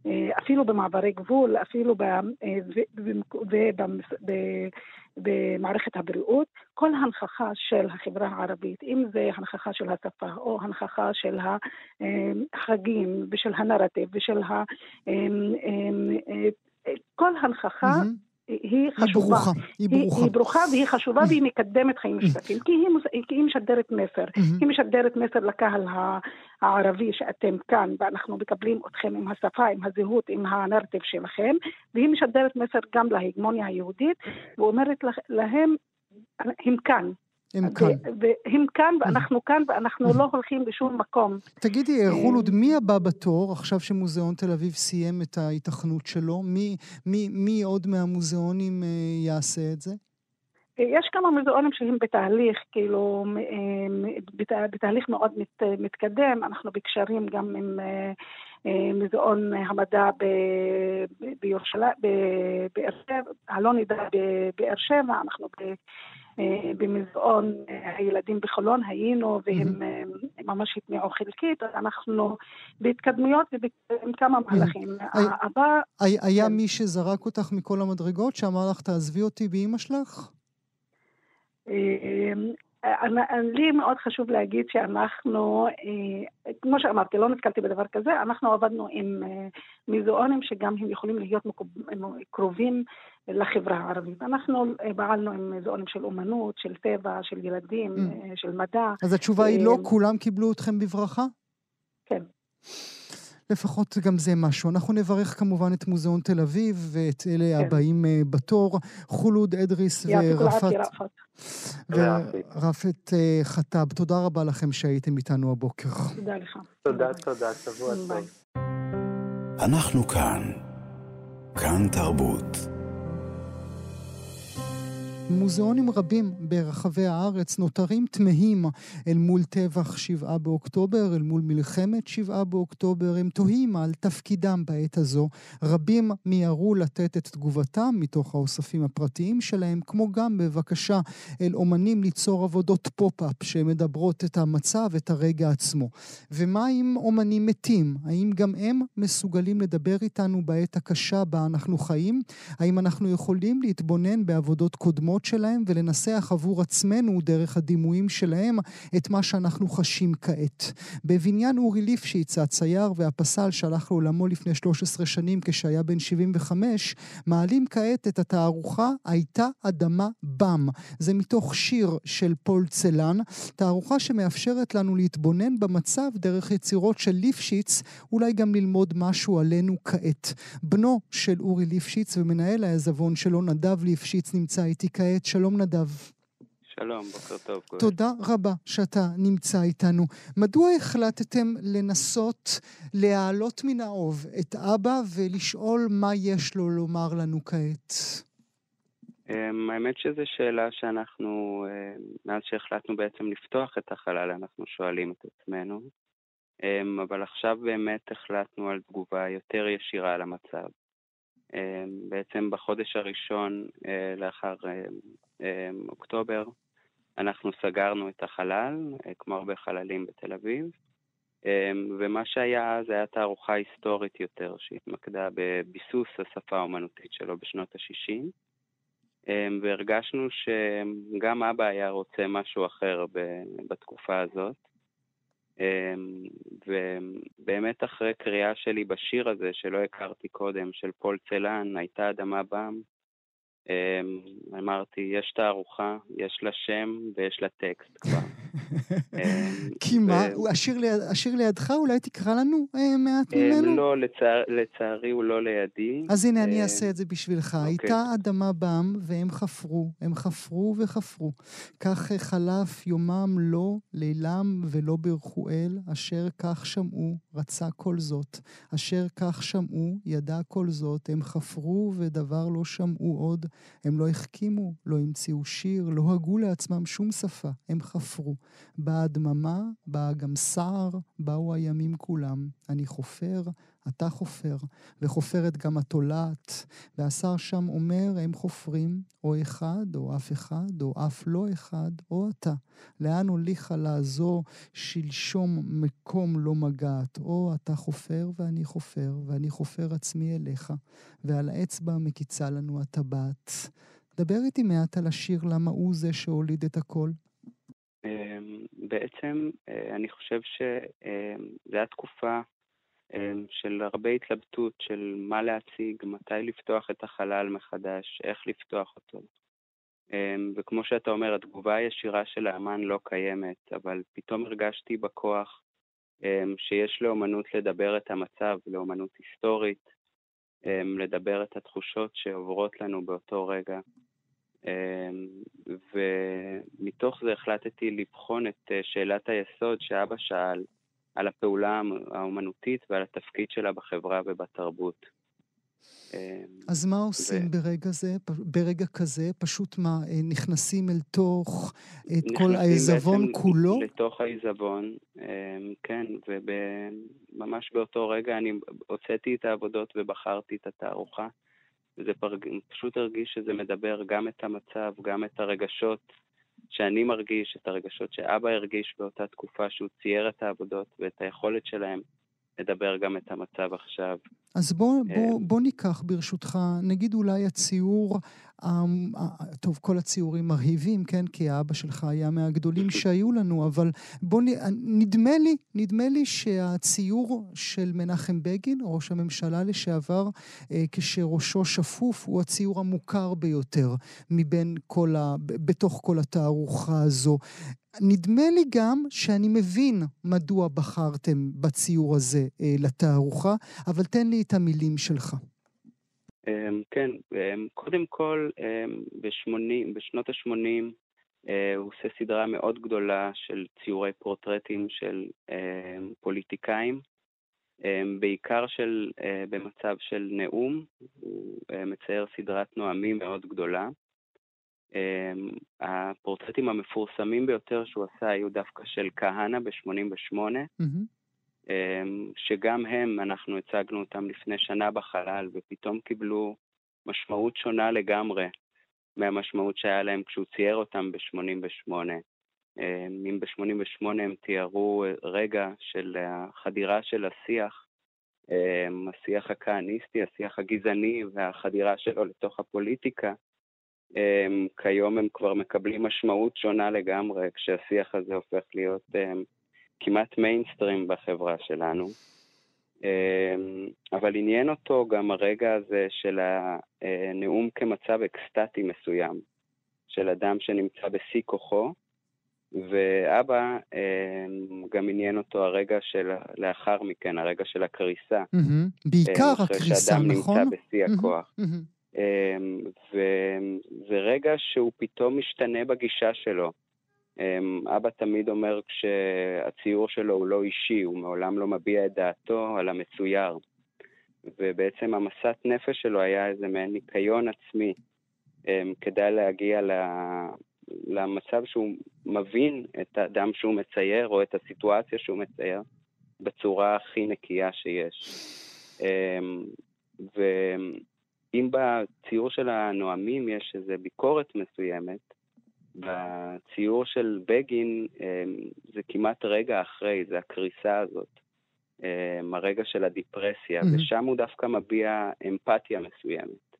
אה, אפילו במעברי גבול, אפילו אה, במערכת הבריאות, כל הנכחה של החברה הערבית, אם זה הנכחה של השפה או הנכחה של החגים ושל הנרטיב ושל ה... אה, כל הנכחה mm-hmm. היא חשובה. ברוכה. היא ברוכה. היא, היא ברוכה והיא חשובה והיא מקדמת חיים משותפים, כי היא, כי היא משדרת מסר. היא משדרת מסר לקהל הערבי שאתם כאן, ואנחנו מקבלים אתכם עם השפה, עם הזהות, עם הנרטיב שלכם, והיא משדרת מסר גם להגמוניה היהודית, ואומרת להם, הם כאן,
הם כאן.
והם כאן ואנחנו כאן ואנחנו לא הולכים לשום מקום.
תגידי, חולוד, מי הבא בתור עכשיו שמוזיאון תל אביב סיים את ההיתכנות שלו? מי, מי, מי עוד מהמוזיאונים אה, יעשה את זה?
יש כמה מוזיאונים שהם בתהליך, כאילו, אה, בתהליך מאוד מת, מתקדם. אנחנו בקשרים גם עם אה, מוזיאון המדע בירושלים, בבאר שבע, אלון עדה בבאר שבע, אנחנו אה, במזעון אה, הילדים בחולון היינו והם אה, ממש הטמיעו חלקית, אנחנו בהתקדמויות ועם כמה מהלכים.
היה כן. מי שזרק אותך מכל המדרגות, שאמר לך תעזבי אותי באימא שלך?
לי מאוד חשוב להגיד שאנחנו, אה, כמו שאמרתי, לא נתקלתי בדבר כזה, אנחנו עבדנו עם אה, מוזיאונים שגם הם יכולים להיות קרובים לחברה הערבית. אנחנו אה, פעלנו עם מוזיאונים של אומנות, של טבע, של ילדים, mm. של מדע.
אז התשובה היא לא כולם קיבלו אתכם בברכה?
כן.
לפחות גם זה משהו. אנחנו נברך כמובן את מוזיאון תל אביב ואת אלה כן. הבאים בתור, חולוד אדריס ורפת. ורפת אה, חטאב, תודה רבה לכם שהייתם איתנו הבוקר.
תודה לך.
תודה, תודה, שבוע טוב.
אנחנו כאן. כאן תרבות.
מוזיאונים רבים ברחבי הארץ נותרים תמהים אל מול טבח שבעה באוקטובר, אל מול מלחמת שבעה באוקטובר. הם תוהים על תפקידם בעת הזו. רבים מיהרו לתת את תגובתם מתוך האוספים הפרטיים שלהם, כמו גם בבקשה אל אומנים ליצור עבודות pop-up שמדברות את המצב, את הרגע עצמו. ומה עם אומנים מתים? האם גם הם מסוגלים לדבר איתנו בעת הקשה בה אנחנו חיים? האם אנחנו יכולים להתבונן בעבודות קודמות התחושות שלהם ולנסח עבור עצמנו, דרך הדימויים שלהם, את מה שאנחנו חשים כעת. בבניין אורי ליפשיץ, הצייר והפסל שהלך לעולמו לפני 13 שנים כשהיה בן 75, מעלים כעת את התערוכה "הייתה אדמה בם". זה מתוך שיר של פול צלן, תערוכה שמאפשרת לנו להתבונן במצב דרך יצירות של ליפשיץ, אולי גם ללמוד משהו עלינו כעת. בנו של אורי ליפשיץ ומנהל העזבון שלו, נדב ליפשיץ, נמצא איתי כעת. כעת. שלום נדב.
שלום, בוקר טוב.
תודה גואל. רבה שאתה נמצא איתנו. מדוע החלטתם לנסות להעלות מן האוב את אבא ולשאול מה יש לו לומר לנו כעת?
אמ, האמת שזו שאלה שאנחנו, אה, מאז שהחלטנו בעצם לפתוח את החלל, אנחנו שואלים את עצמנו. אמ, אבל עכשיו באמת החלטנו על תגובה יותר ישירה על המצב. אמ, בעצם בחודש הראשון אה, לאחר אה, אה, אוקטובר אנחנו סגרנו את החלל, כמו הרבה חללים בתל אביב, ומה שהיה אז היה תערוכה היסטורית יותר, שהתמקדה בביסוס השפה האומנותית שלו בשנות ה-60. והרגשנו שגם אבא היה רוצה משהו אחר בתקופה הזאת. ובאמת אחרי קריאה שלי בשיר הזה, שלא הכרתי קודם, של פול צלן, הייתה אדמה בם, אמ, אמרתי, יש תערוכה, יש לה שם ויש לה טקסט כבר.
אמ, כי מה? השיר לידך, אולי תקרא לנו אה, מעט אמ, ממנו?
לא, לצערי הוא לא לידי.
אז הנה, אני אעשה את זה בשבילך. אוקיי. הייתה אדמה בם, והם חפרו, הם חפרו וחפרו. כך חלף יומם לא לילם ולא ברכו אל, אשר כך שמעו, רצה כל זאת. אשר כך שמעו, ידע כל זאת, הם חפרו ודבר לא שמעו עוד. הם לא החכימו, לא המציאו שיר, לא הגו לעצמם שום שפה, הם חפרו. באה דממה, באה גם סער, באו הימים כולם. אני חופר, אתה חופר, וחופרת גם התולעת. והשר שם אומר, הם חופרים, או אחד, או אף אחד, או אף לא אחד, או אתה. לאן הוליכה לעזור שלשום מקום לא מגעת? או אתה חופר ואני חופר, ואני חופר עצמי אליך, ועל האצבע מקיצה לנו הטבעת. דבר איתי מעט על השיר, למה הוא זה שהוליד את הכל.
אמ, בעצם אה, אני חושב שזו הייתה תקופה אמ, של הרבה התלבטות של מה להציג, מתי לפתוח את החלל מחדש, איך לפתוח אותו. אמ, וכמו שאתה אומר, התגובה הישירה של האמן לא קיימת, אבל פתאום הרגשתי בכוח שיש לאומנות לדבר את המצב, לאומנות היסטורית, לדבר את התחושות שעוברות לנו באותו רגע. אמ, ומתוך זה החלטתי לבחון את אה, שאלת היסוד שאבא שאל על הפעולה האומנותית ועל התפקיד שלה בחברה ובתרבות.
אמ, אז מה עושים ו... ברגע זה, ברגע כזה? פשוט מה, אה, נכנסים אל תוך את כל העיזבון כולו?
לתוך העיזבון, אמ, כן, וממש באותו רגע אני הוצאתי את העבודות ובחרתי את התערוכה. פרג... פשוט הרגיש שזה מדבר גם את המצב, גם את הרגשות שאני מרגיש, את הרגשות שאבא הרגיש באותה תקופה שהוא צייר את העבודות ואת היכולת שלהם לדבר גם את המצב עכשיו.
אז בוא, בוא, אה, בוא ניקח ברשותך, נגיד אולי הציור אמ, טוב, כל הציורים מרהיבים, כן? כי האבא שלך היה מהגדולים (laughs) שהיו לנו, אבל בוא, נדמה לי, נדמה לי שהציור של מנחם בגין, ראש הממשלה לשעבר, אה, כשראשו שפוף, הוא הציור המוכר ביותר מבין כל ה... בתוך כל התערוכה הזו. נדמה לי גם שאני מבין מדוע בחרתם בציור הזה אה, לתערוכה, אבל תן לי את המילים שלך.
אמ, כן, אמ, קודם כל, אמ, ב-80, בשנות ה-80 אה, הוא עושה סדרה מאוד גדולה של ציורי פורטרטים של פוליטיקאים, בעיקר של, אה, במצב של נאום, הוא אה, מצייר סדרת נואמים מאוד גדולה. הפורטרטים המפורסמים ביותר שהוא עשה היו דווקא של כהנא ב-88, mm-hmm. אמ, שגם הם, אנחנו הצגנו אותם לפני שנה בחלל, ופתאום קיבלו משמעות שונה לגמרי מהמשמעות שהיה להם כשהוא צייר אותם ב-88. אמ, אם ב-88 הם תיארו רגע של החדירה של השיח, אמ, השיח הכהניסטי, השיח הגזעני והחדירה שלו לתוך הפוליטיקה, כיום הם כבר מקבלים משמעות שונה לגמרי, כשהשיח הזה הופך להיות כמעט מיינסטרים בחברה שלנו. אמ, אבל עניין אותו גם הרגע הזה של הנאום כמצב אקסטטי מסוים, של אדם שנמצא בשיא כוחו, ואבא אמ, גם עניין אותו הרגע של לאחר מכן, הרגע של הקריסה.
בעיקר הקריסה, נכון? אחרי
שאדם נמצא בשיא הכוח. אמ, וזה רגע שהוא פתאום משתנה בגישה שלו. אמ, אבא תמיד אומר כשהציור שלו הוא לא אישי, הוא מעולם לא מביע את דעתו על המצויר. ובעצם המסת נפש שלו היה איזה מעין ניקיון עצמי אמ, כדי להגיע למצב שהוא מבין את האדם שהוא מצייר או את הסיטואציה שהוא מצייר בצורה הכי נקייה שיש. אמ, ואם בציור של הנואמים יש איזו ביקורת מסוימת, בציור של בגין זה כמעט רגע אחרי, זה הקריסה הזאת, הרגע של הדיפרסיה, mm-hmm. ושם הוא דווקא מביע אמפתיה מסוימת.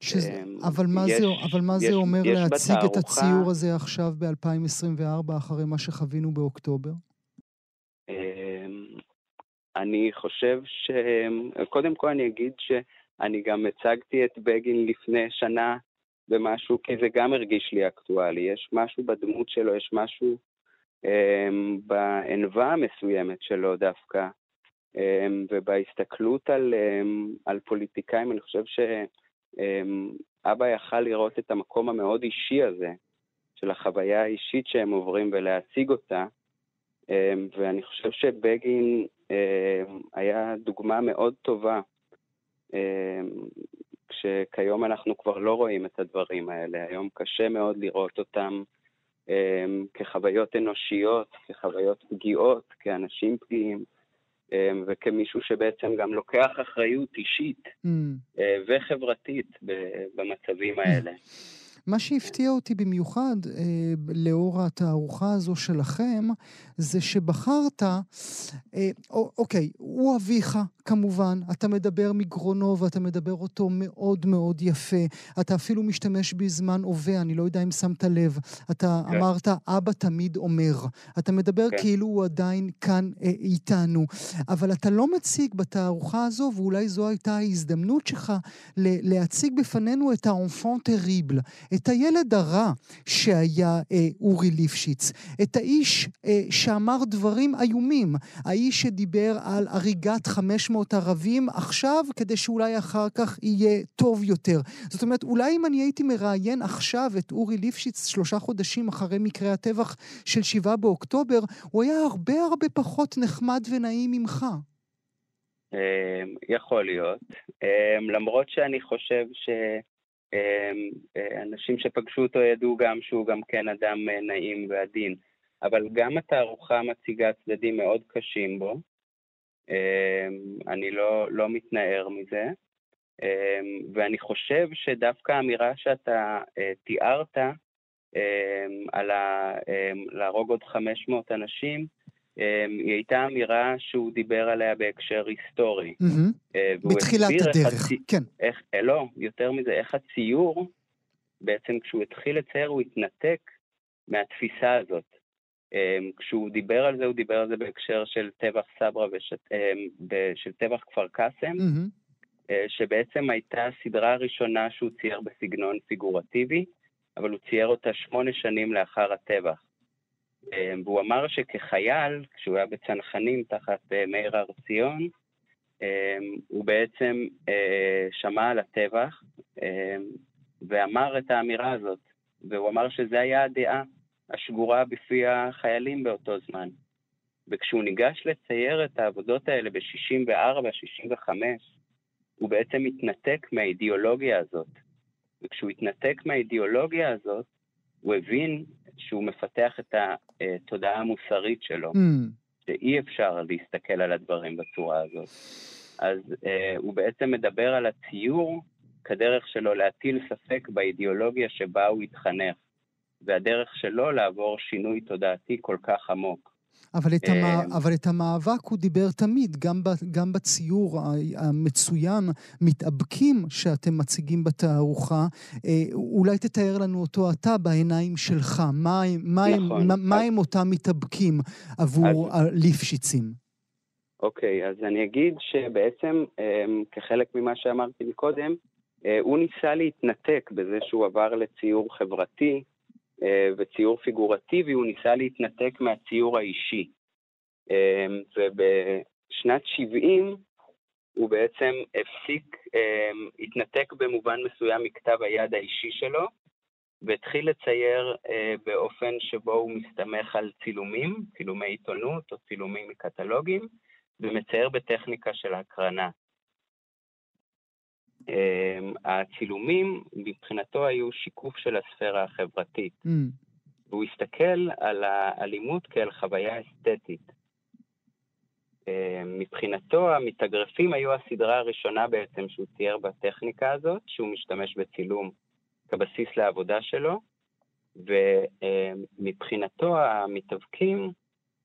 שזה, אבל מה, יש, זה, אבל מה יש, זה אומר להציג בתערוכה... את הציור הזה עכשיו ב-2024, אחרי מה שחווינו באוקטובר?
אני חושב ש... קודם כל אני אגיד שאני גם הצגתי את בגין לפני שנה במשהו, כי זה גם הרגיש לי אקטואלי. יש משהו בדמות שלו, יש משהו um, בענווה המסוימת שלו דווקא, um, ובהסתכלות על, um, על פוליטיקאים, אני חושב שאבא יכל לראות את המקום המאוד אישי הזה, של החוויה האישית שהם עוברים ולהציג אותה, um, ואני חושב שבגין um, היה דוגמה מאוד טובה. Um, כשכיום אנחנו כבר לא רואים את הדברים האלה. היום קשה מאוד לראות אותם um, כחוויות אנושיות, כחוויות פגיעות, כאנשים פגיעים, um, וכמישהו שבעצם גם לוקח אחריות אישית mm. uh, וחברתית במצבים האלה.
מה שהפתיע אותי במיוחד אה, לאור התערוכה הזו שלכם, זה שבחרת, אה, אוקיי, הוא אביך, כמובן, אתה מדבר מגרונו ואתה מדבר אותו מאוד מאוד יפה. אתה אפילו משתמש בזמן הווה, אני לא יודע אם שמת לב. אתה כן. אמרת, אבא תמיד אומר. אתה מדבר כן. כאילו הוא עדיין כאן אה, איתנו. אבל אתה לא מציג בתערוכה הזו, ואולי זו הייתה ההזדמנות שלך להציג בפנינו את האנפון טריבל, את הילד הרע שהיה אה, אורי ליפשיץ, את האיש אה, שאמר דברים איומים, האיש שדיבר על הריגת 500 ערבים עכשיו, כדי שאולי אחר כך יהיה טוב יותר. זאת אומרת, אולי אם אני הייתי מראיין עכשיו את אורי ליפשיץ שלושה חודשים אחרי מקרה הטבח של 7 באוקטובר, הוא היה הרבה הרבה פחות נחמד ונעים ממך.
אמ, יכול להיות. אמ, למרות שאני חושב ש... אמ, אה, אנשים שפגשו אותו ידעו גם שהוא גם כן אדם אה, נעים ועדין, אבל גם התערוכה מציגה צדדים מאוד קשים בו, אמ, אני לא, לא מתנער מזה, אמ, ואני חושב שדווקא האמירה שאתה אה, תיארת על להרוג עוד 500 אנשים, היא הייתה אמירה שהוא דיבר עליה בהקשר היסטורי.
בתחילת הדרך, הצ... כן.
איך, אה, לא, יותר מזה, איך הציור, בעצם כשהוא התחיל לצייר הוא התנתק מהתפיסה הזאת. אמ, כשהוא דיבר על זה, הוא דיבר על זה בהקשר של טבח סברה ושל טבח כפר קאסם, אה, שבעצם הייתה הסדרה הראשונה שהוא צייר בסגנון פיגורטיבי, אבל הוא צייר אותה שמונה שנים לאחר הטבח. אמ, והוא אמר שכחייל, כשהוא היה בצנחנים תחת אה, מאיר הר ציון, אמ, הוא בעצם אה, שמע על הטבח אמ, ואמר את האמירה הזאת, והוא אמר שזו היה הדעה השגורה בפי החיילים באותו זמן. וכשהוא ניגש לצייר את העבודות האלה ב-64, 65, הוא בעצם התנתק מהאידיאולוגיה הזאת. וכשהוא התנתק מהאידיאולוגיה הזאת, הוא הבין שהוא מפתח את התודעה המוסרית שלו, mm. שאי אפשר להסתכל על הדברים בצורה הזאת. אז uh, הוא בעצם מדבר על הציור כדרך שלו להטיל ספק באידיאולוגיה שבה הוא התחנך, והדרך שלו לעבור שינוי תודעתי כל כך עמוק.
אבל את, המ... אה, אבל את המאבק הוא דיבר תמיד, גם, ב... גם בציור המצוין, מתאבקים שאתם מציגים בתערוכה. אה, אולי תתאר לנו אותו אתה בעיניים שלך. מה, מה, נכון. הם, מה, מה הם אותם מתאבקים עבור אז... הליפשיצים?
אוקיי, אז אני אגיד שבעצם, אה, כחלק ממה שאמרתי מקודם, הוא ניסה להתנתק בזה שהוא עבר לציור חברתי, אה, וציור פיגורטיבי, הוא ניסה להתנתק מהציור האישי. אה, ובשנת 70 הוא בעצם הפסיק, אה, התנתק במובן מסוים מכתב היד האישי שלו, והתחיל לצייר באופן שבו הוא מסתמך על צילומים, צילומי עיתונות או צילומים מקטלוגים, ומצייר בטכניקה של הקרנה. אמ, הצילומים מבחינתו היו שיקוף של הספירה החברתית. Mm. והוא הסתכל על האלימות כאל חוויה אסתטית. אמ, מבחינתו המתאגרפים היו הסדרה הראשונה בעצם שהוא צייר בטכניקה הזאת, שהוא משתמש בצילום כבסיס לעבודה שלו, ומבחינתו המתאבקים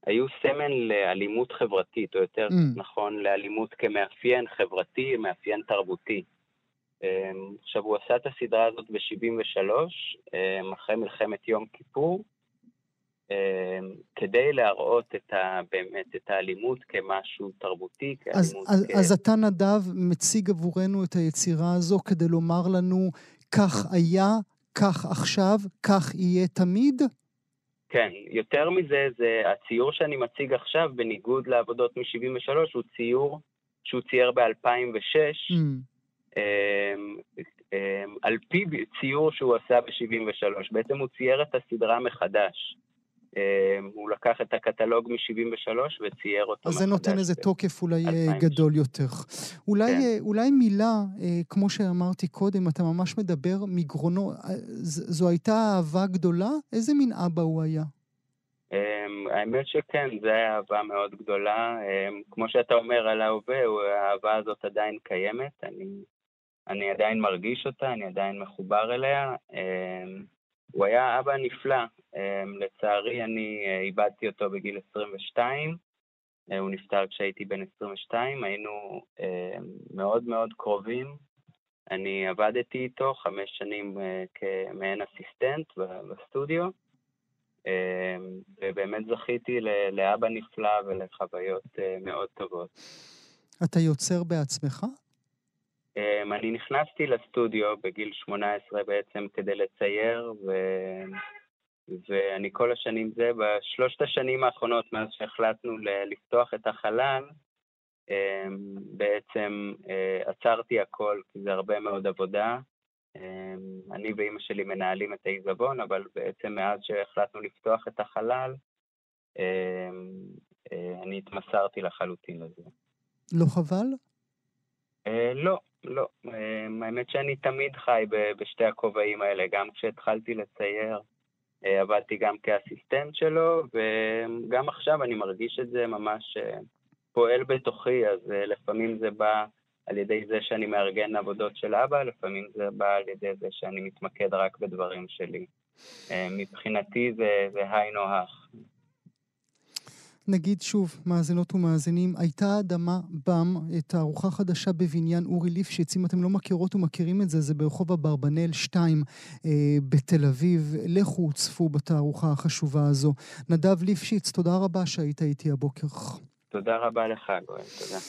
היו סמל לאלימות חברתית, או יותר mm. נכון, לאלימות כמאפיין חברתי, מאפיין תרבותי. עכשיו, הוא עשה את הסדרה הזאת ב-73, אחרי מלחמת יום כיפור, כדי להראות את ה, באמת את האלימות כמשהו תרבותי,
כאלימות אז, כ... אז אתה, נדב, מציג עבורנו את היצירה הזו כדי לומר לנו, כך היה, כך עכשיו, כך יהיה תמיד?
כן, יותר מזה, זה הציור שאני מציג עכשיו, בניגוד לעבודות מ-73, הוא ציור שהוא צייר ב-2006, mm. אמ, אמ, על פי ציור שהוא עשה ב-73. בעצם הוא צייר את הסדרה מחדש. אמ, הוא לקח את הקטלוג מ-73 וצייר אותו
מחדש. אז זה נותן איזה תוקף אולי אה, גדול יותר. אולי, כן. אה, אולי מילה, אה, כמו שאמרתי קודם, אתה ממש מדבר מגרונו, זו הייתה אהבה גדולה? איזה מין אבא הוא היה?
האמת שכן, זו הייתה אהבה מאוד גדולה. כמו שאתה אומר על ההווה, האהבה הזאת עדיין קיימת. אני, אני עדיין מרגיש אותה, אני עדיין מחובר אליה. הוא היה אבא נפלא. אמ, לצערי, אני אה, איבדתי אותו בגיל 22. אה, הוא נפטר כשהייתי בן 22, היינו אמ, מאוד מאוד קרובים. אני עבדתי איתו חמש שנים אה, כמעין אסיסטנט בסטודיו, אמ, ובאמת זכיתי לאבא נפלא ולחוויות מאוד טובות.
אתה יוצר בעצמך?
Um, אני נכנסתי לסטודיו בגיל 18 בעצם כדי לצייר, ו... ואני כל השנים זה, בשלושת השנים האחרונות מאז שהחלטנו לפתוח את החלל, um, בעצם uh, עצרתי הכל, כי זה הרבה מאוד עבודה. Um, אני ואימא שלי מנהלים את העיזבון, אבל בעצם מאז שהחלטנו לפתוח את החלל, uh, אני התמסרתי לחלוטין לזה.
לא חבל?
Uh, לא, לא, אמ, האמת שאני תמיד חי בשתי הכובעים האלה, גם כשהתחלתי לצייר אה, עבדתי גם כאסיסטנט שלו, וגם עכשיו אני מרגיש את זה ממש אה, פועל בתוכי, אז אה, לפעמים זה בא על ידי זה שאני מארגן עבודות של אבא, לפעמים זה בא על ידי זה שאני מתמקד רק בדברים שלי. מבחינתי זה, זה היינו הך.
נגיד שוב, מאזינות ומאזינים, הייתה אדמה בם, תערוכה חדשה בבניין אורי ליפשיץ. אם אתם לא מכירות ומכירים את זה, זה ברחוב אברבנאל 2 אה, בתל אביב. לכו צפו בתערוכה החשובה הזו. נדב ליפשיץ, תודה רבה שהיית איתי הבוקר.
תודה רבה לך, גואל, תודה.